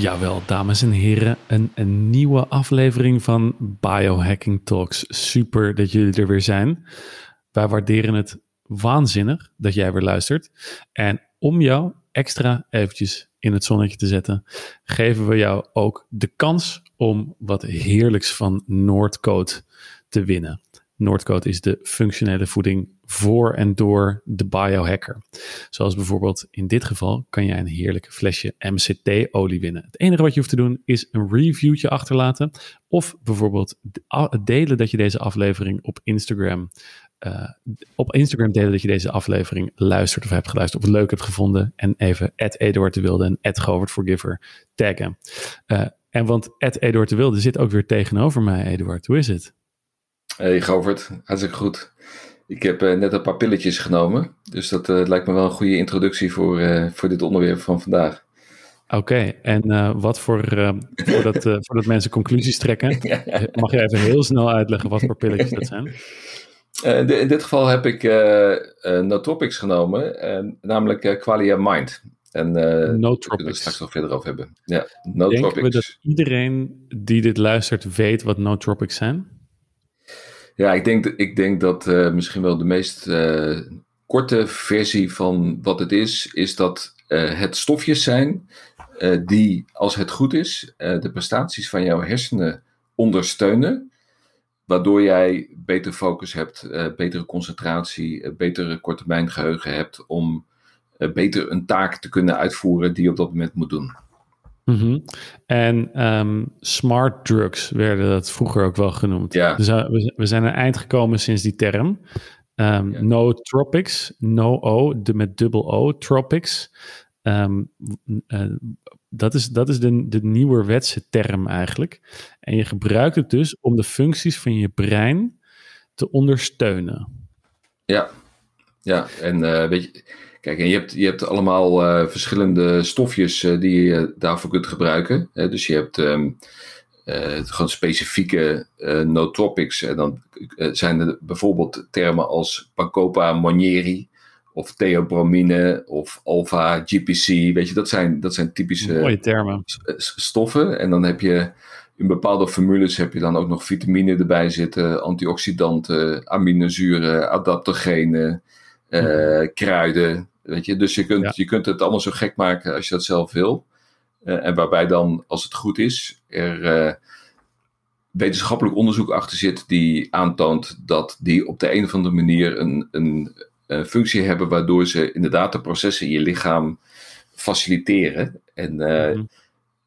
Jawel, dames en heren, een, nieuwe aflevering van Biohacking Talks. Super dat jullie er weer zijn. Wij waarderen het waanzinnig dat jij weer luistert. En om jou extra eventjes in het zonnetje te zetten, geven we jou ook de kans om wat heerlijks van Noordcoat te winnen. Noordcoat is de functionele voeding voor en door de biohacker. Zoals bijvoorbeeld in dit geval kan jij een heerlijke flesje MCT-olie winnen. Het enige wat je hoeft te doen is een reviewtje achterlaten of bijvoorbeeld delen dat je deze aflevering op Instagram uh, op Instagram delen dat je deze aflevering luistert of hebt geluisterd of het leuk hebt gevonden en even Eduard de Wilde en Govert Forgiver taggen. Uh, en want Eduard de Wilde zit ook weer tegenover mij, Eduard. Hoe is het? Hey Govert, hartstikke goed. Ik heb uh, net een paar pilletjes genomen, dus dat uh, lijkt me wel een goede introductie voor, uh, voor dit onderwerp van vandaag. Oké, en wat voor, voordat, voordat mensen conclusies trekken, mag je even heel snel uitleggen wat voor pilletjes dat zijn? in dit geval heb ik Nootropics genomen, namelijk Qualia Mind. En uh, we het straks nog verder over hebben. Ja, nootropics. Denken we dat iedereen die dit luistert weet wat nootropics zijn? Ja, ik denk, ik denk dat uh, misschien wel de meest uh, korte versie van wat het is, is dat uh, het stofjes zijn die, als het goed is, de prestaties van jouw hersenen ondersteunen. Waardoor jij beter focus hebt, betere concentratie, betere korttermijn geheugen hebt om beter een taak te kunnen uitvoeren die je op dat moment moet doen. Mm En um, smart drugs werden dat vroeger ook wel genoemd. Ja. Dus uh, we, we, zijn een eind gekomen sinds die term. Um, ja. No tropics, no O, de, met dubbel O, tropics. Um, uh, dat is, dat is de, de nieuwerwetse term eigenlijk. En je gebruikt het dus om de functies van je brein te ondersteunen. Ja, ja. en uh, weet je Kijk, en je hebt, je hebt allemaal uh, verschillende stofjes uh, die je daarvoor kunt gebruiken. Hè? Dus je hebt um, uh, gewoon specifieke nootropics. En dan zijn er bijvoorbeeld termen als Bacopa monieri of theobromine of alpha-GPC. Weet je, dat zijn, dat zijn typische Mooie termen. stoffen. En dan heb je in bepaalde formules heb je dan ook nog vitamine erbij zitten, antioxidanten, aminozuren, adaptogenen uh, kruiden. Weet je? Dus je kunt, je kunt het allemaal zo gek maken als je dat zelf wil. Uh, en waarbij dan, als het goed is, er uh, wetenschappelijk onderzoek achter zit die aantoont dat die op de een of andere manier een, een, een functie hebben waardoor ze inderdaad de processen in je lichaam faciliteren. En mm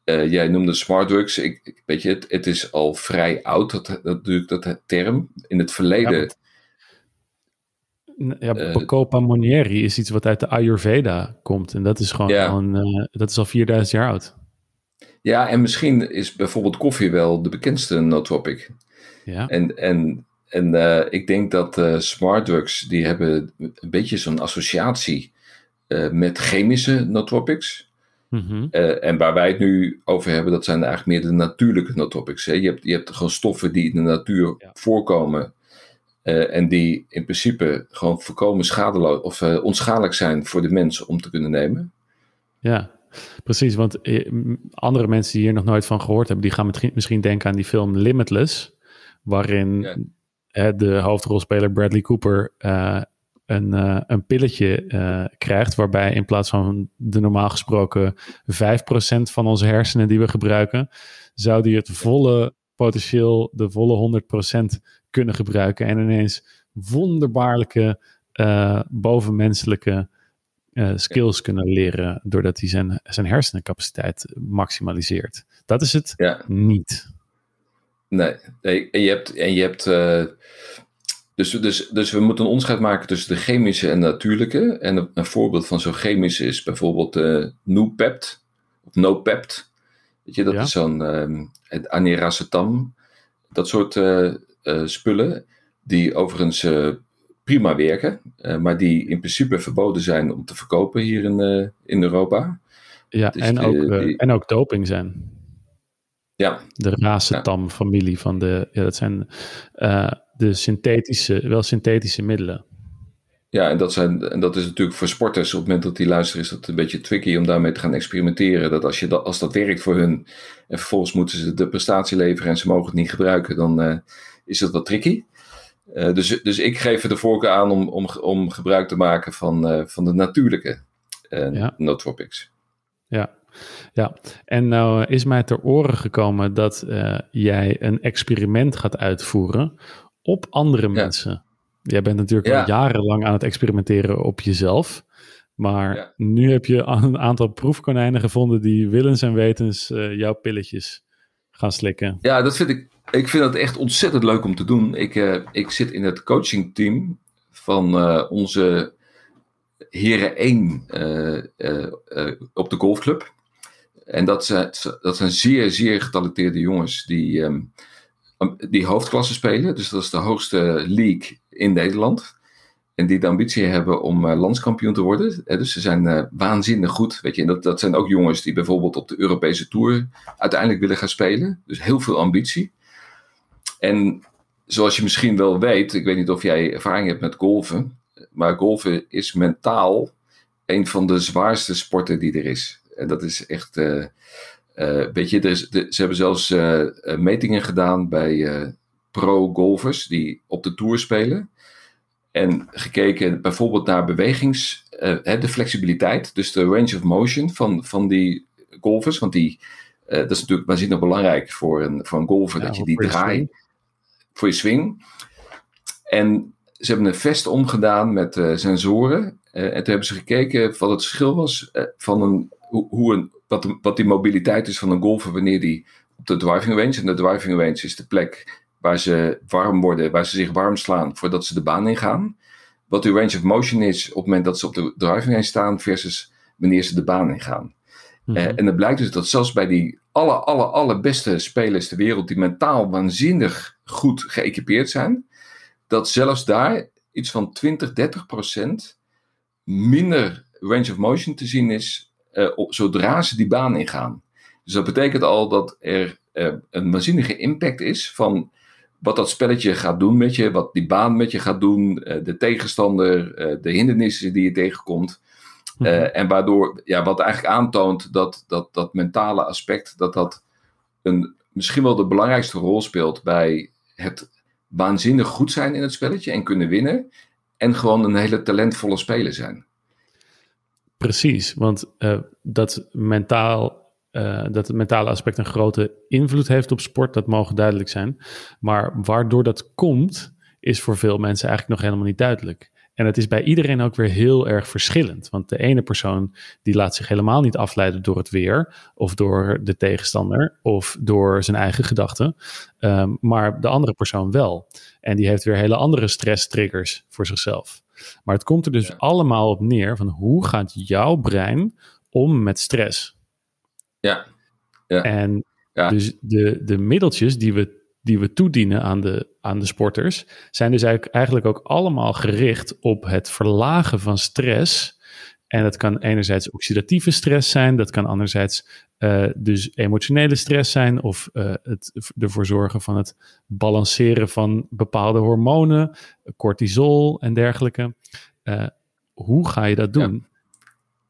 -hmm. jij noemde smart drugs. Ik, weet je, het, het is al vrij oud, dat, dat, natuurlijk dat term. In het verleden ja, Bacopa eh, Monieri is iets wat uit de Ayurveda komt. En dat is gewoon, ja. uh, dat is al 4000 jaar oud. Ja, en misschien is bijvoorbeeld koffie wel de bekendste nootropic. Ja. En, en, en uh, ik denk dat uh, smart drugs, die hebben een beetje zo'n associatie met chemische nootropics. Mm -hmm. en waar wij het nu over hebben, dat zijn eigenlijk meer de natuurlijke nootropics. Hè? Je, hebt, je hebt gewoon stoffen die in de natuur ja. voorkomen uh, en die in principe gewoon voorkomen schadeloos of uh, onschadelijk zijn voor de mensen om te kunnen nemen. Ja, precies. Want eh, andere mensen die hier nog nooit van gehoord hebben, die gaan misschien denken aan die film Limitless, waarin ja. de hoofdrolspeler Bradley Cooper een, een pilletje krijgt, waarbij in plaats van de normaal gesproken 5% van onze hersenen die we gebruiken, zou die het volle potentieel, de volle 100% kunnen gebruiken en ineens wonderbaarlijke uh, bovenmenselijke uh, skills kunnen leren doordat hij zijn, zijn hersenencapaciteit maximaliseert. Dat is het ja. niet. Nee, nee, en je hebt, en je hebt uh, dus, dus, dus we moeten een onderscheid maken tussen de chemische en natuurlijke. En een, een voorbeeld van zo'n chemische is bijvoorbeeld uh, Nupept of Nopept. Weet je, dat ja. is zo'n um, aniracetam. Dat soort uh, spullen, die overigens uh, prima werken, uh, maar die in principe verboden zijn om te verkopen hier in, in Europa. Ja, dus en, ook, die... en ook doping zijn. Ja. De racetam-familie van de, ja, dat zijn de synthetische, wel synthetische middelen. Ja, en dat, zijn, en dat is natuurlijk voor sporters, op het moment dat die luisteren, is dat een beetje tricky om daarmee te gaan experimenteren. Dat als, je dat, als dat werkt voor hun en vervolgens moeten ze de prestatie leveren en ze mogen het niet gebruiken, dan uh, is dat wat tricky. Uh, dus, dus ik geef er de voorkeur aan om, om, om gebruik te maken van, uh, van de natuurlijke ja. nootropics. Ja, ja, en nou is mij ter oren gekomen dat jij een experiment gaat uitvoeren op andere mensen. Jij bent natuurlijk al jarenlang aan het experimenteren op jezelf. Maar nu heb je een aantal proefkonijnen gevonden die willens en wetens uh, jouw pilletjes gaan slikken. Ja, dat vind ik. Ik vind het echt ontzettend leuk om te doen. Ik, uh, ik zit in het coachingteam van uh, onze Heren 1 op de golfclub. En dat zijn, dat zijn zeer, zeer getalenteerde jongens die, um, die hoofdklasse spelen. Dus dat is de hoogste league in Nederland. En die de ambitie hebben om landskampioen te worden. dus ze zijn waanzinnig goed. Weet je, en dat, dat zijn ook jongens die bijvoorbeeld op de Europese Tour uiteindelijk willen gaan spelen. Dus heel veel ambitie. En zoals je misschien wel weet, ik weet niet of jij ervaring hebt met golven. Maar golven is mentaal een van de zwaarste sporten die er is. En dat is echt. Uh, weet je, er is, ze hebben zelfs metingen gedaan bij pro-golfers die op de tour spelen. En gekeken bijvoorbeeld naar bewegings, uh, de flexibiliteit, dus de range of motion van, van die golfers. Want die, uh, dat is natuurlijk waanzinnig belangrijk voor een, voor een golfer, dat je die draait voor je swing. En ze hebben een vest omgedaan met uh, sensoren. en toen hebben ze gekeken wat het verschil was van een, hoe, hoe een, wat, de, wat die mobiliteit is van een golfer wanneer die op de driving range. En de driving range is de plek waar ze warm worden, waar ze zich warm slaan voordat ze de baan ingaan. Wat uw range of motion is op het moment dat ze op de driving heen staan versus wanneer ze de baan ingaan. Mm en het blijkt dus dat zelfs bij die alle, alle, allerbeste spelers ter wereld die mentaal waanzinnig goed geëquipeerd zijn, dat zelfs daar iets van 20, 30 procent minder range of motion te zien is uh, zodra ze die baan ingaan. Dus dat betekent al dat er uh, een waanzinnige impact is van wat dat spelletje gaat doen met je, wat die baan met je gaat doen, uh, de tegenstander, de hindernissen die je tegenkomt. Uh, En waardoor, ja, wat eigenlijk aantoont dat dat, dat mentale aspect, dat dat een, misschien wel de belangrijkste rol speelt bij het waanzinnig goed zijn in het spelletje en kunnen winnen. En gewoon een hele talentvolle speler zijn. Precies, want dat mentaal uh, dat het mentale aspect een grote invloed heeft op sport, dat mogen duidelijk zijn. Maar waardoor dat komt, is voor veel mensen eigenlijk nog helemaal niet duidelijk. En het is bij iedereen ook weer heel erg verschillend. Want de ene persoon die laat zich helemaal niet afleiden door het weer, of door de tegenstander, of door zijn eigen gedachten. Um, maar de andere persoon wel. En die heeft weer hele andere stress-triggers voor zichzelf. Maar het komt er dus allemaal op neer van hoe gaat jouw brein om met stress? Ja. ja. En ja. dus de, de middeltjes die we, die we toedienen aan de, aan de sporters, zijn dus eigenlijk, eigenlijk ook allemaal gericht op het verlagen van stress. En dat kan enerzijds oxidatieve stress zijn, dat kan anderzijds uh, dus emotionele stress zijn, of uh, het ervoor zorgen van het balanceren van bepaalde hormonen, cortisol en dergelijke. Uh, hoe ga je dat doen?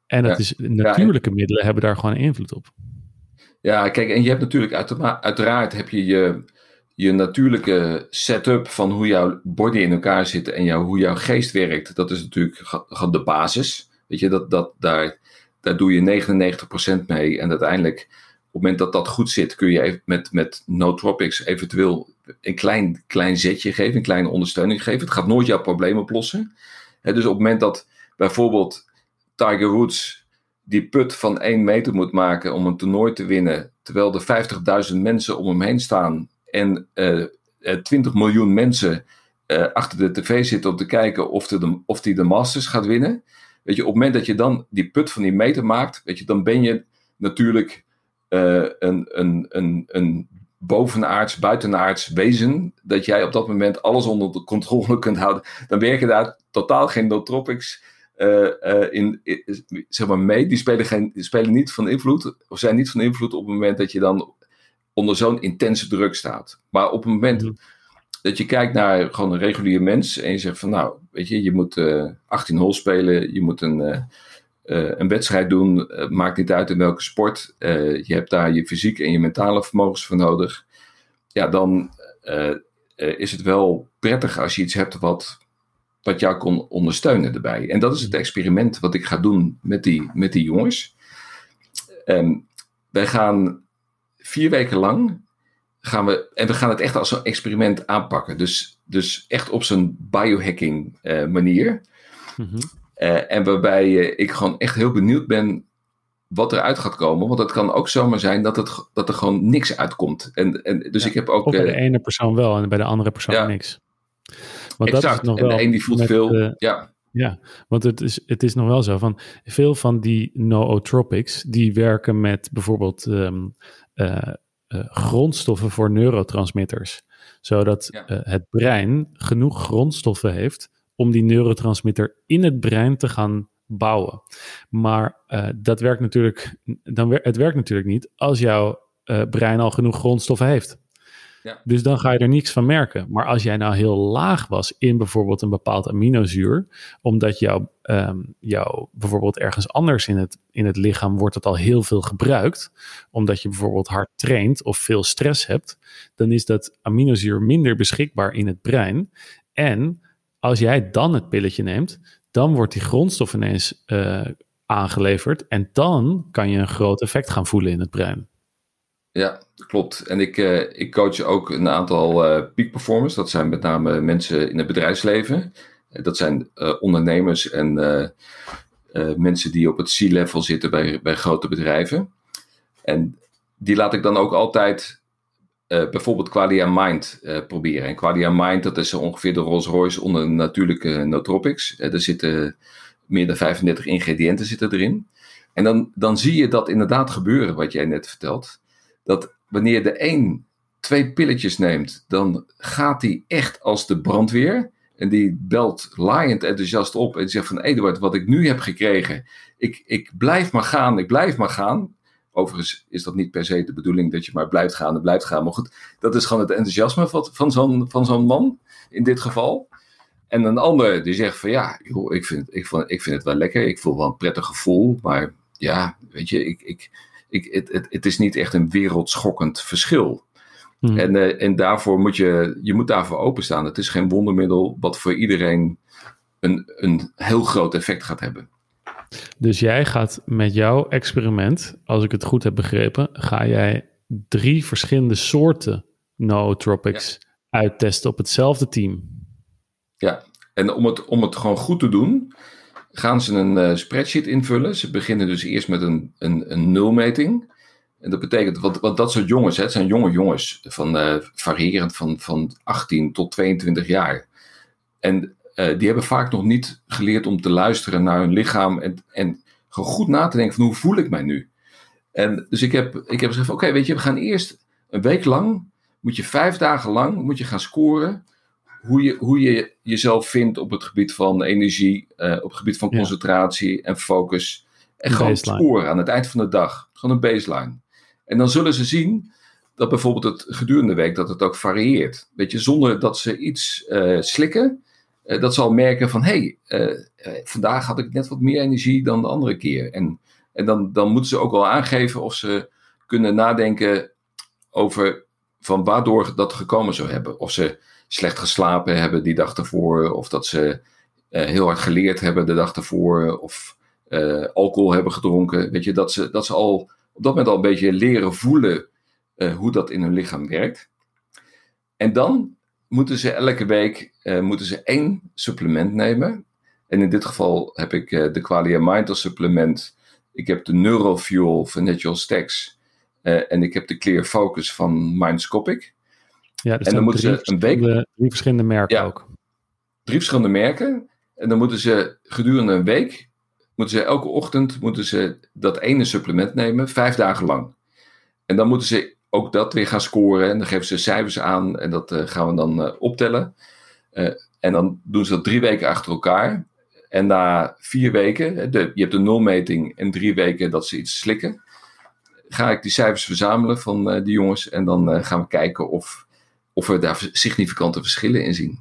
En dat is, natuurlijke middelen hebben daar gewoon invloed op. Ja, kijk, en je hebt natuurlijk uiteraard heb je, je je natuurlijke setup van hoe jouw body in elkaar zit en jou, hoe jouw geest werkt. Dat is natuurlijk de basis. Weet je, dat, dat, daar, daar doe je 99% mee. En uiteindelijk, op het moment dat dat goed zit, kun je met, met nootropics eventueel een klein, klein zetje geven, een kleine ondersteuning geven. Het gaat nooit jouw probleem oplossen. dus op het moment dat bijvoorbeeld Tiger Woods die put van 1 meter moet maken om een toernooi te winnen, terwijl er 50.000 mensen om hem heen staan en uh, eh, 20 eh, miljoen mensen uh, achter de tv zitten om te kijken of de, of die de Masters gaat winnen. Weet je, op het moment dat je dan die put van die meter maakt, weet je, dan ben je natuurlijk een, een, een, een bovenaards, buitenaards wezen. Dat jij op dat moment alles onder de controle kunt houden. Dan werken daar totaal geen nootropics uh, in, zeg maar mee. Die spelen, geen, die spelen niet van invloed, of zijn niet van invloed op het moment dat je dan onder zo'n intense druk staat. Maar op het moment, mhm. dat je kijkt naar gewoon een regulier mens en je zegt van nou, weet je, je moet 18 hol spelen, je moet een, een wedstrijd doen, maakt niet uit in welke sport. je hebt daar je fysiek en je mentale vermogens voor nodig. Ja, dan is het wel prettig als je iets hebt wat, wat jou kon ondersteunen erbij. En dat is het experiment wat ik ga doen met die, met die jongens. Um, wij gaan vier weken lang gaan we, en we gaan het echt als een experiment aanpakken. Dus, dus echt op zo'n biohacking uh, manier. Mm en waarbij uh, ik gewoon echt heel benieuwd ben wat eruit gaat komen. Want het kan ook zomaar zijn dat, het, dat er gewoon niks uitkomt. En, en, dus ik heb ook, bij de ene persoon wel en bij de andere persoon ja, niks. Want exact. Dat is nog en de een die voelt veel. ja. Ja, want het is, het is nog wel zo van veel van die nootropics die werken met bijvoorbeeld um, uh, grondstoffen voor neurotransmitters. Zodat ja. uh, het brein genoeg grondstoffen heeft om die neurotransmitter in het brein te gaan bouwen. Maar dat werkt natuurlijk, dan, het werkt natuurlijk niet als jouw brein al genoeg grondstoffen heeft. Ja. Dus dan ga je er niets van merken. Maar als jij nou heel laag was in bijvoorbeeld een bepaald aminozuur, omdat jouw, um, jou bijvoorbeeld ergens anders in het, in het lichaam wordt het al heel veel gebruikt, omdat je bijvoorbeeld hard traint of veel stress hebt, dan is dat aminozuur minder beschikbaar in het brein. En als jij dan het pilletje neemt, dan wordt die grondstof ineens uh, aangeleverd en dan kan je een groot effect gaan voelen in het brein. Ja, klopt. En ik, uh, ik coach ook een aantal uh, peak performers. Dat zijn met name mensen in het bedrijfsleven. Dat zijn ondernemers en mensen die op het C-level zitten bij, bij grote bedrijven. En die laat ik dan ook altijd bijvoorbeeld Qualia Mind proberen. En Qualia Mind, dat is ongeveer de Rolls Royce onder natuurlijke nootropics. er zitten meer dan 35 ingrediënten zitten erin. En dan, dan zie je dat inderdaad gebeuren, wat jij net vertelt dat wanneer de een twee pilletjes neemt, dan gaat hij echt als de brandweer. En die belt laaiend enthousiast op en zegt van Eduard, wat ik nu heb gekregen, ik, ik blijf maar gaan, ik blijf maar gaan. Overigens is dat niet per se de bedoeling dat je maar blijft gaan en blijft gaan. Maar goed, dat is gewoon het enthousiasme van, van zo'n zo'n man in dit geval. En een ander die zegt van ja, joh, ik, vind, ik, ik vind het wel lekker. Ik voel wel een prettig gevoel. Maar ja, weet je, ik, ik, ik, het, het, het is niet echt een wereldschokkend verschil. Hmm. En, uh, en daarvoor moet je, je moet daarvoor openstaan. Het is geen wondermiddel wat voor iedereen een, een heel groot effect gaat hebben. Dus jij gaat met jouw experiment, als ik het goed heb begrepen, ga jij drie verschillende soorten nootropics ja. uittesten op hetzelfde team. Ja, en om het, om het gewoon goed te doen, gaan ze een uh, spreadsheet invullen. Ze beginnen dus eerst met een, een, een nulmeting. En dat betekent, want, want dat soort jongens, hè, het zijn jonge jongens, van, uh, variërend van, van 18 tot 22 jaar. En uh, die hebben vaak nog niet geleerd om te luisteren naar hun lichaam en, en gewoon goed na te denken van hoe voel ik mij nu. En dus ik heb, ik heb gezegd, oké, weet je, we gaan eerst een week lang, moet je vijf dagen lang, moet je gaan scoren hoe je, hoe je jezelf vindt op het gebied van energie, uh, op het gebied van concentratie en focus. En een gewoon scoren aan het eind van de dag. Gewoon een baseline. En dan zullen ze zien dat bijvoorbeeld het gedurende de week dat het ook varieert. Weet je, zonder dat ze iets uh, slikken, uh, dat ze al merken van hé, hey, vandaag had ik net wat meer energie dan de andere keer. En, en dan, dan moeten ze ook wel aangeven of ze kunnen nadenken over van waardoor dat gekomen zou hebben. Of ze slecht geslapen hebben die dag ervoor, of dat ze uh, heel hard geleerd hebben de dag ervoor, of uh, alcohol hebben gedronken. Weet je, dat ze, dat ze al op dat moment al een beetje leren voelen uh, hoe dat in hun lichaam werkt. En dan moeten ze elke week moeten ze één supplement nemen. En in dit geval heb ik de Qualia Mind supplement. Ik heb de Neurofuel van Natural Stacks. En ik heb de Clear Focus van Mindscopic. Ja, en dan moeten ze een week. Drie verschillende merken ja, ook. Drie verschillende merken. En dan moeten ze gedurende een week, moeten ze elke ochtend moeten ze dat ene supplement nemen, vijf dagen lang. En dan moeten ze ook dat weer gaan scoren. En dan geven ze cijfers aan en dat uh, gaan we dan uh, optellen. Uh, en dan doen ze dat drie weken achter elkaar. En na vier weken, de, je hebt een nulmeting en drie weken dat ze iets slikken. Ga ik die cijfers verzamelen van die jongens. En dan gaan we kijken of of we daar significante verschillen in zien.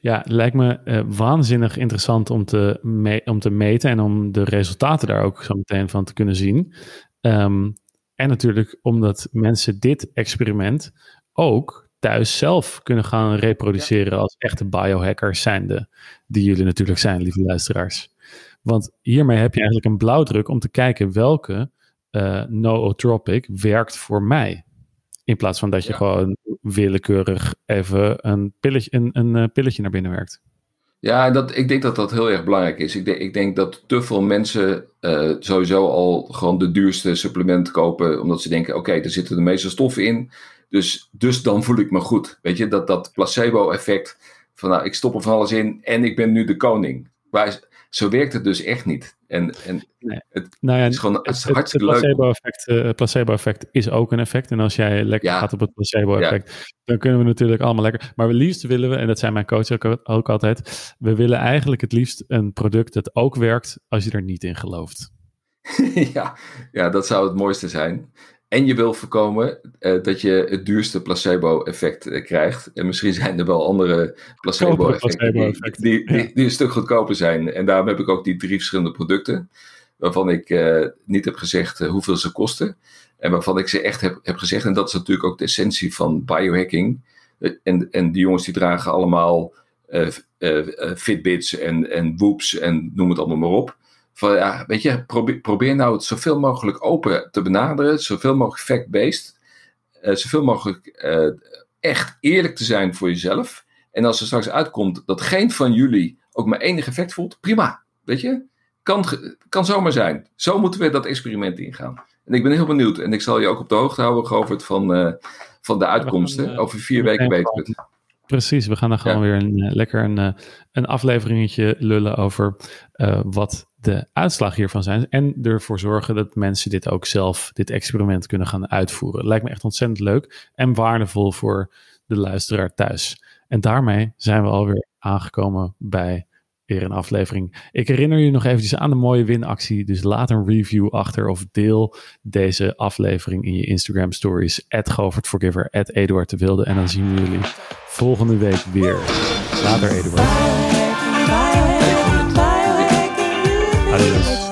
Ja, lijkt me uh, waanzinnig interessant om te, om te meten en om de resultaten daar ook zo meteen van te kunnen zien. Um, en natuurlijk omdat mensen dit experiment ook thuis zelf kunnen gaan reproduceren als echte biohackers zijnde, die jullie natuurlijk zijn, lieve luisteraars. Want hiermee heb je eigenlijk een blauwdruk om te kijken welke uh, nootropic werkt voor mij. In plaats van dat je gewoon willekeurig even een pilletje, een, een uh, pilletje naar binnen werkt. Ja, dat, ik denk dat dat heel erg belangrijk is. Ik denk, ik denk dat te veel mensen uh, sowieso al gewoon de duurste supplement kopen, omdat ze denken: oké, er zitten de meeste stoffen in, dus, dus dan voel ik me goed. Weet je, dat, dat placebo-effect van nou, ik stop er van alles in en ik ben nu de koning. Waar, zo werkt het dus echt niet. En, en het, nou ja, is gewoon het, het hartstikke het placebo-effect, leuk. Uh, placebo-effect is ook een effect. En als jij lekker gaat op het placebo-effect, dan kunnen we natuurlijk allemaal lekker. Maar het liefst willen we, en dat zijn mijn coaches ook, ook altijd, we willen eigenlijk het liefst een product dat ook werkt als je er niet in gelooft. ja, ja, dat zou het mooiste zijn. En je wil voorkomen uh, dat je het duurste placebo-effect uh, krijgt. En misschien zijn er wel andere placebo-effecten die, die, die, die, een stuk goedkoper zijn. En daarom heb ik ook die drie verschillende producten. Waarvan ik uh, niet heb gezegd hoeveel ze kosten. En waarvan ik ze echt heb, heb gezegd. En dat is natuurlijk ook de essentie van biohacking. En, en die jongens die dragen allemaal Fitbits en, en Whoops en noem het allemaal maar op van ja, weet je, probeer, probeer nou het zoveel mogelijk open te benaderen, zoveel mogelijk fact-based, uh, zoveel mogelijk uh, echt eerlijk te zijn voor jezelf. En als er straks uitkomt dat geen van jullie ook maar enig effect voelt, prima, weet je, kan, kan zomaar zijn. Zo moeten we dat experiment ingaan. En ik ben heel benieuwd en ik zal je ook op de hoogte houden over, het van, uh, van de uitkomsten. over vier weken weten we het. Precies, we gaan dan gewoon weer een, lekker een, een afleveringetje lullen over uh, wat de uitslag hiervan zijn. En ervoor zorgen dat mensen dit ook zelf, dit experiment kunnen gaan uitvoeren. Lijkt me echt ontzettend leuk en waardevol voor de luisteraar thuis. En daarmee zijn we alweer aangekomen bij weer een aflevering. Ik herinner je nog eventjes aan de mooie winactie. Dus laat een review achter of deel deze aflevering in je Instagram stories. At Govertforgiver, at Eduard de Wilde. En dan zien we jullie volgende week weer. Later Eduard. Let's Adiós.